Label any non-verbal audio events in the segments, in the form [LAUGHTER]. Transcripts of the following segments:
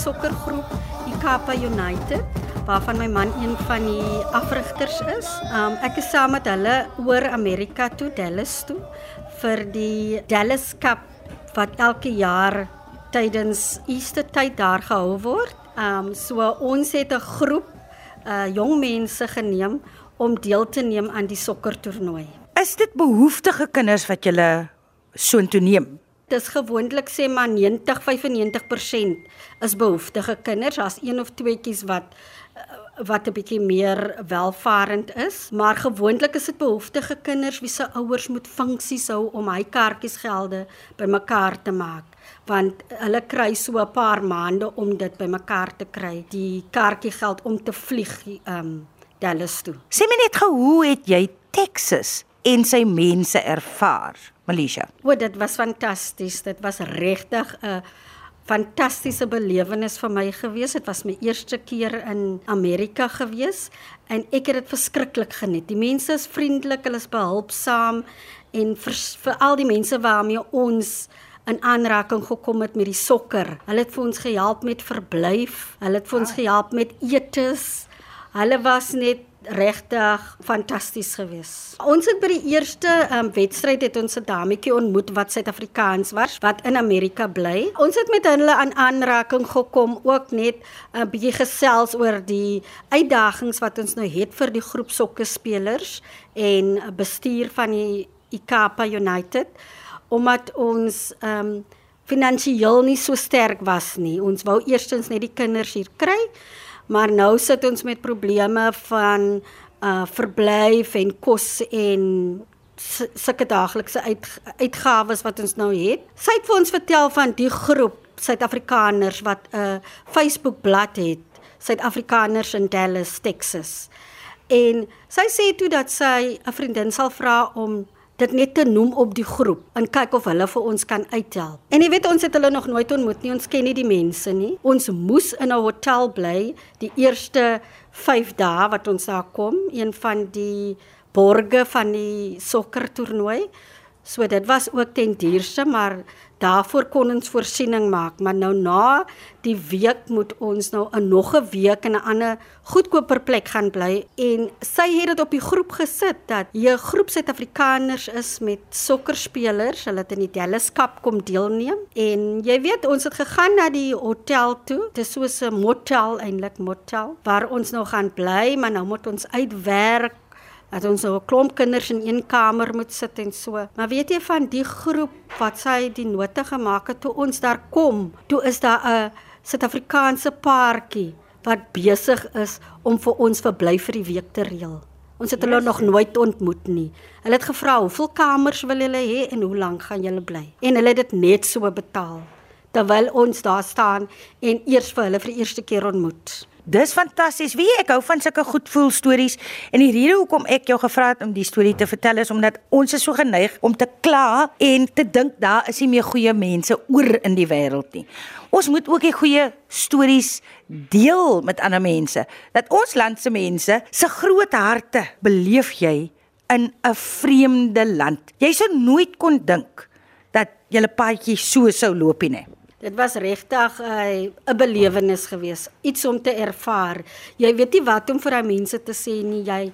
sokkergroep Ikapa United waarvan my man een van die afrigters is. Um ek is saam met hulle oor Amerika toe, Dallas toe vir die Dallas Cup wat elke jaar tydens Easter tyd daar gehou word. Um so ons het 'n groep uh jong mense geneem om deel te neem aan die sokkertoernooi. Is dit behoeftige kinders wat jy soontoe neem? Dis gewoonlik sê maar 90-95% is behoeftige kinders. Daar's een of tweeetjies wat wat 'n bietjie meer welvarend is, maar gewoonlik is dit behoeftige kinders wie se ouers moet funksies hou om hy kaartjiesgelde bymekaar te maak want hulle kry so 'n paar maande om dit bymekaar te kry die kaartjiegeld om te vlieg um Dallas toe. Sê my net gou hoe het jy Texas en sy mense ervaar, Malaysia? O, dit was fantasties. Dit was regtig 'n uh, fantastiese belewenis vir my gewees. Dit was my eerste keer in Amerika gewees en ek het dit verskriklik geniet. Die mense is vriendelik, hulle is behulpsaam en vir, vir al die mense waarmee ons in aanraking gekom het met die sokker. Hulle het vir ons gehelp met verblyf, hulle het vir ons gehelp met etes. Hulle was net regtig fantasties gewees. Ons het by die eerste um, wedstryd het ons 'n dametjie ontmoet wat Suid-Afrikaans was wat in Amerika bly. Ons het met hulle aan aanraking gekom ook net 'n bietjie gesels oor die uitdagings wat ons nou het vir die groep sokke spelers en bestuur van die Ikapa United omdat ons um, finansiëel nie so sterk was nie. Ons wou eerstens net die kinders hier kry Maar nou sit ons met probleme van uh verblyf en kos en sulke daaglikse uit, uitgawes wat ons nou het. Sy het vir ons vertel van die groep Suid-Afrikaners wat 'n uh, Facebook bladsy het, Suid-Afrikaners in Dallas, Texas. En sy sê toe dat sy 'n vriendin sal vra om dit net te noem op die groep en kyk of hulle vir ons kan uithelp. En jy weet ons het hulle nog nooit ontmoet nie, ons ken nie die mense nie. Ons moes in 'n hotel bly die eerste 5 dae wat ons daar kom, een van die borge van die sokkertoernooi. So dit was ook ten duurste, maar daarvoor kon ons voorsiening maak, maar nou na die week moet ons nou 'n nog 'n week in 'n ander goedkoper plek gaan bly. En sy het dit op die groep gesit dat hier 'n groep Suid-Afrikaners is met sokkerspelers, hulle het in die Dallas Cup kom deelneem. En jy weet ons het gegaan na die hotel toe, dit is so 'n motel eintlik motel waar ons nou gaan bly, maar nou moet ons uitwerk dat ons so 'n klomp kinders in een kamer moet sit en so. Maar weet jy van die groep wat sy die note gemaak het toe ons daar kom, toe is daar 'n Suid-Afrikaanse paartjie wat besig is om vir ons verblyf vir die week te reël. Ons het hulle yes. nog nooit ontmoet nie. Hulle het gevra hoeveel kamers wil julle hê en hoe lank gaan julle bly? En hulle het dit net so betaal terwyl ons daar staan en eers vir hulle vir die eerste keer ontmoet. Dis fantasties. Wie ek hou van sulke goed voel stories en die rede hoekom ek jou gevra het om die storie te vertel is omdat ons is so geneig om te kla en te dink daar is nie meer goeie mense oor in die wêreld nie. Ons moet ook die goeie stories deel met ander mense. Dat ons land se mense se groot harte beleef jy in 'n vreemde land. Jy sou nooit kon dink dat julle paadjie so sou loop nie. Dit was regtig 'n uh, belewenis geweest, iets om te ervaar. Jy weet nie wat om vir daai mense te sê nie. Jy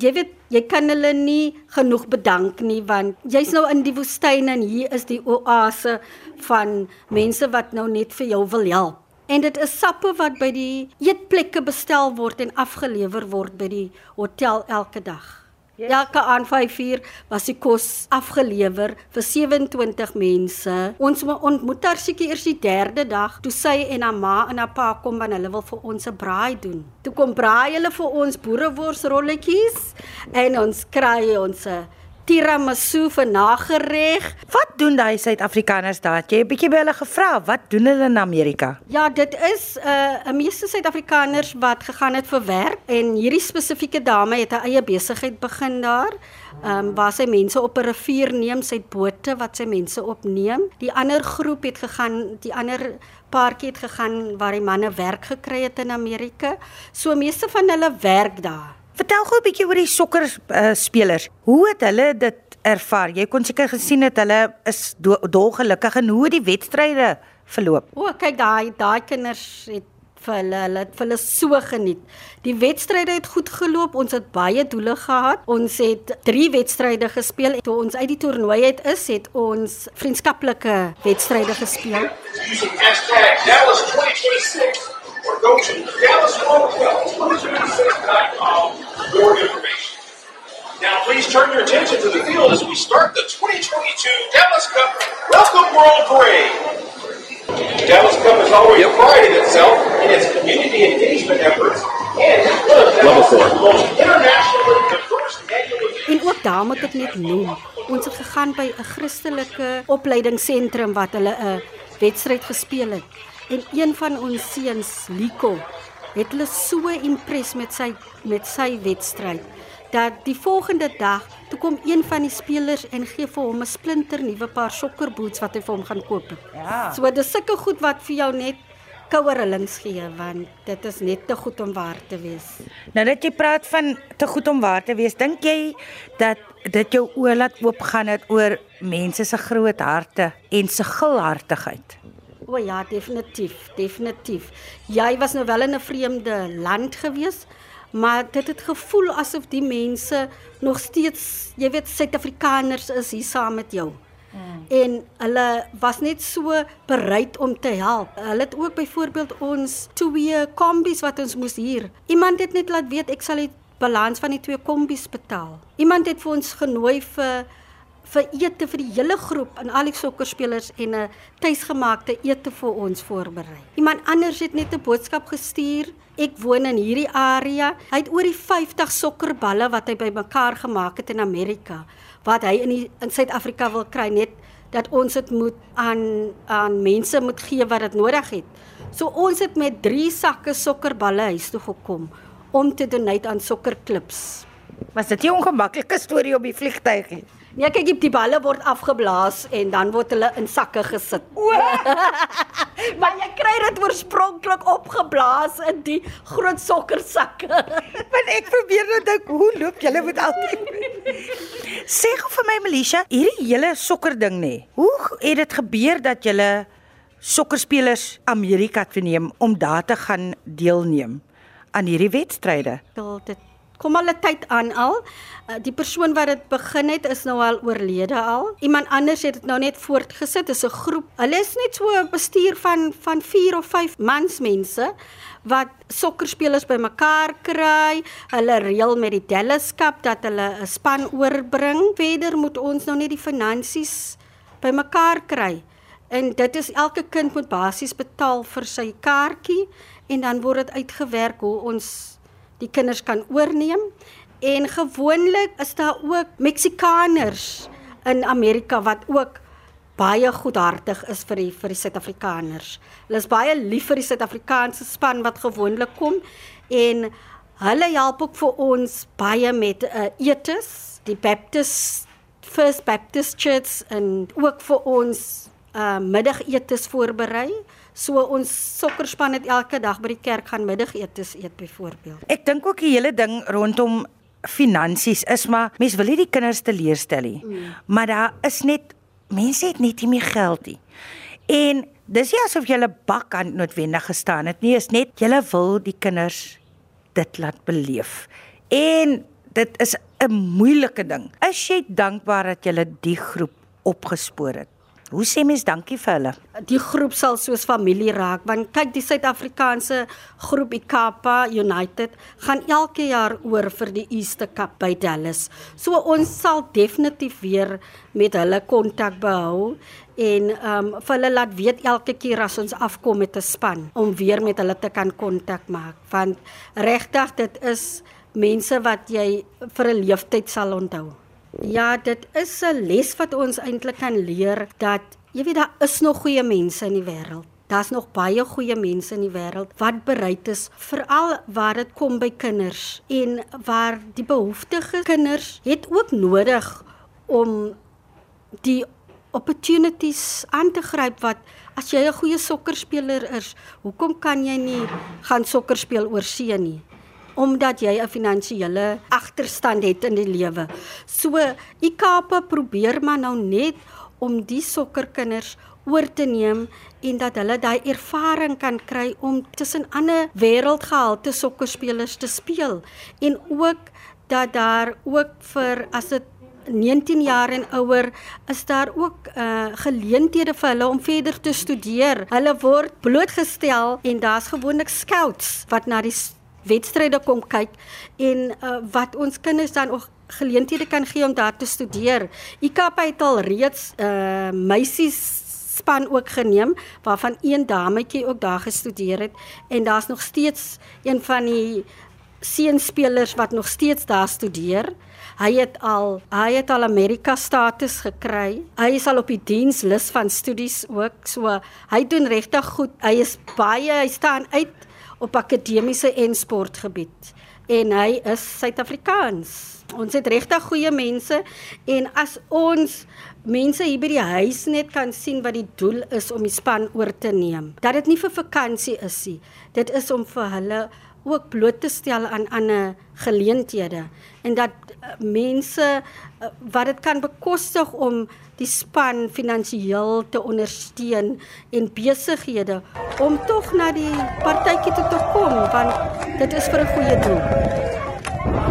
jy weet jy kan hulle nie genoeg bedank nie want jy's nou in die woestyn en hier is die oase van mense wat nou net vir jou wil help. En dit is sappe wat by die eetplekke bestel word en afgelewer word by die hotel elke dag. Yes. Elke aand 5uur was die kos afgelewer vir 27 mense. Ons ontmoet haar seker eers die derde dag toe sy en haar ma en haar pa kom want hulle wil vir ons 'n braai doen. Toe kom braai hulle vir ons boereworsrolletjies en ons kry ons 'n tiramisu vir nagereg. Wat doen daai Suid-Afrikaners daar? Jy 'n bietjie by hulle gevra, wat doen hulle in Amerika? Ja, dit is 'n uh, meeste Suid-Afrikaners wat gegaan het vir werk en hierdie spesifieke dame het 'n eie besigheid begin daar. Ehm um, waar sy mense op 'n rivier neem, sy bote wat sy mense opneem. Die ander groep het gegaan, die ander paartjie het gegaan waar die manne werk gekry het in Amerika. So meeste van hulle werk daar. Vertel gou 'n bietjie oor die sokker uh, spelers. Hoe het hulle dit ervaar? Jy kon seker gesien het hulle is dolgelukkig en hoe die wedstryde verloop? O, kyk daai daai kinders het vir hulle hulle het vir hulle so geniet. Die wedstryde het goed geloop. Ons het baie doele gehad. Ons het 3 wedstryde gespeel. Toe ons uit die toernooi uit is, het ons vriendskaplike wedstryde gespeel. Dallas 2026 or go to DallasWorldCup2026.com please turn your attention to the field as we start the 2022 Dallas Cup Welcome World Parade. Dallas Cup is always pride in itself in its community engagement efforts and is one of Dallas' most internationally diverse annual events. En ook daar moet ek net noem, ons het gegaan by 'n Christelike opleidingsentrum wat hulle 'n wedstryd gespeel het. En een van ons seuns, Lico, het hulle so impres met sy met sy wedstryd dat die volgende dag toe kom een van die spelers en gee vir hom 'n splinter nuwe paar sokkerboots wat hy vir hom gaan koop. Ja. So dis sulke goed wat vir jou net kouerlings gee want dit is net te goed om waar te wees. Nou dat jy praat van te goed om waar te wees, dink jy dat dit jou oë laat oopgaan het oor mense se groot harte en se gulhartigheid? O ja, definitief, definitief. Jy was nou wel in 'n vreemde land gewees, maar dit het gevoel asof die mense nog steeds, jy weet, Suid-Afrikaners is hier saam met jou. Mm. En hulle was net so bereid om te help. Hulle het ook byvoorbeeld ons twee kombies wat ons moes huur. Iemand het net laat weet ek sal die balans van die twee kombies betaal. Iemand het vir ons genooi vir vir ete vir die hele groep en al die sokkerspelers en 'n tuisgemaakte ete vir ons voorberei. Iemand anders het net 'n boodskap gestuur. Ek woon in hierdie area. Hy het oor die 50 sokkerballe wat hy bymekaar gemaak het in Amerika wat hy in die, in Suid-Afrika wil kry net dat ons dit moet aan aan mense moet gee wat dit nodig het. So ons het met 3 sakke sokkerballe huis toe gekom om te donate aan sokkerklubs. Was dit 'n ongemaklike storie op die vliegtyg nie? Nee, kyk, die balle word afgeblaas en dan word hulle in sakke gesit. O. [LAUGHS] maar jy kry dit oorspronklik opgeblaas in die groot sokkersakke. [LAUGHS] Want ek probeer nou dink, hoe loop julle met altyd? [LAUGHS] Sê gou vir my Melisha, hierdie hele sokker ding nê. Hoe het dit gebeur dat julle sokkerspelers Amerika toe neem om daar te gaan deelneem aan hierdie wedstryde? Wel, dit kom al 'n tyd aan al. Uh, Die persoon wat dit begin het is nou al oorlede al. Iemand anders het dit nou net voortgesit. Is 'n groep. Hulle is net so 'n bestuur van van 4 of 5 mans mense wat sokkerspelers bymekaar kry. Hulle reël met die Dallas Cup dat hulle 'n span oorbring. Verder moet ons nou net die finansies bymekaar kry. En dit is elke kind moet basies betaal vir sy kaartjie en dan word dit uitgewerk hoe ons die kinders kan oorneem. En gewoonlik is daar ook Meksikaners in Amerika wat ook baie goedhartig is vir die vir die Suid-Afrikaners. Hulle is baie lief vir die Suid-Afrikaanse span wat gewoonlik kom en hulle help ook vir ons baie met uh, etes, die Baptist First Baptist Church en ook vir ons uh middagetes voorberei. So ons sokkerspan het elke dag by die kerk gaan middagetes eet byvoorbeeld. Ek dink ook die hele ding rondom finansies is maar mens wil nie die kinders teleurstel nie. Mm. Maar daar is net mense het net nie meer geld nie. En dis nie asof jy 'n bak aan noodwendig gestaan het nie, is net jy wil die kinders dit laat beleef. En dit is 'n moeilike ding. Is jy dankbaar dat jy die groep opgespoor het? Hoe sê mens dankie vir hulle? Die groep sal soos familie raak want kyk die Suid-Afrikaanse groep Ikapa United gaan elke jaar oor vir die Easter Cup by Dallas. So ons sal definitief weer met hulle kontak behou en ehm um, vir hulle laat weet elke keer as ons afkom met 'n span om weer met hulle te kan kontak maak want regtig dit is mense wat jy vir 'n leeftyd sal onthou. Ja, dit is 'n les wat ons eintlik kan leer dat jy weet daar is nog goeie mense in die wêreld. Daar's nog baie goeie mense in die wêreld wat bereid is veral waar dit kom by kinders en waar die behoeftige kinders het ook nodig om die opportunities aan te gryp wat as jy 'n goeie sokkerspeler is, hoekom kan jy nie gaan sokker speel oor see nie? Omdat jy 'n finansiële agterstand het in die lewe. So IKAPA probeer maar nou net om die sokkerkinders oor te neem en dat hulle daai ervaring kan kry om tussen ander wêreldgehalte sokkerspelers te speel en ook dat daar ook vir as dit 19 jaar en ouer is daar ook uh geleenthede vir hulle om verder te studeer. Hulle word blootgestel en daar's gewoonlik scouts wat na die wedstryde kom kyk en uh wat ons kinders dan ook geleenthede kan gee om daar te studeer. IKAP het al reeds uh meisies span ook geneem waarvan een dametjie ook daar gestudeer het en daar's nog steeds een van die seunspelers wat nog steeds daar studeer. Hy het al hy het al Amerika status gekry. Hy is al op die dienslys van studies ook. So hy doen regtig goed. Hy is baie hy staan uit op akademiese en sportgebied en hy is Suid-Afrikaans. Ons het regtig goeie mense en as ons mense hier by die huis net kan sien wat die doel is om die span oor te neem. Dat dit nie vir vakansie is nie. Dit is om vir hulle ook bloot te stel aan ander geleenthede en dat uh, mense uh, wat dit kan bekostig om die span finansiëel te ondersteun en besighede om tog na die partytjie toe te kom want dit is vir 'n goeie doel.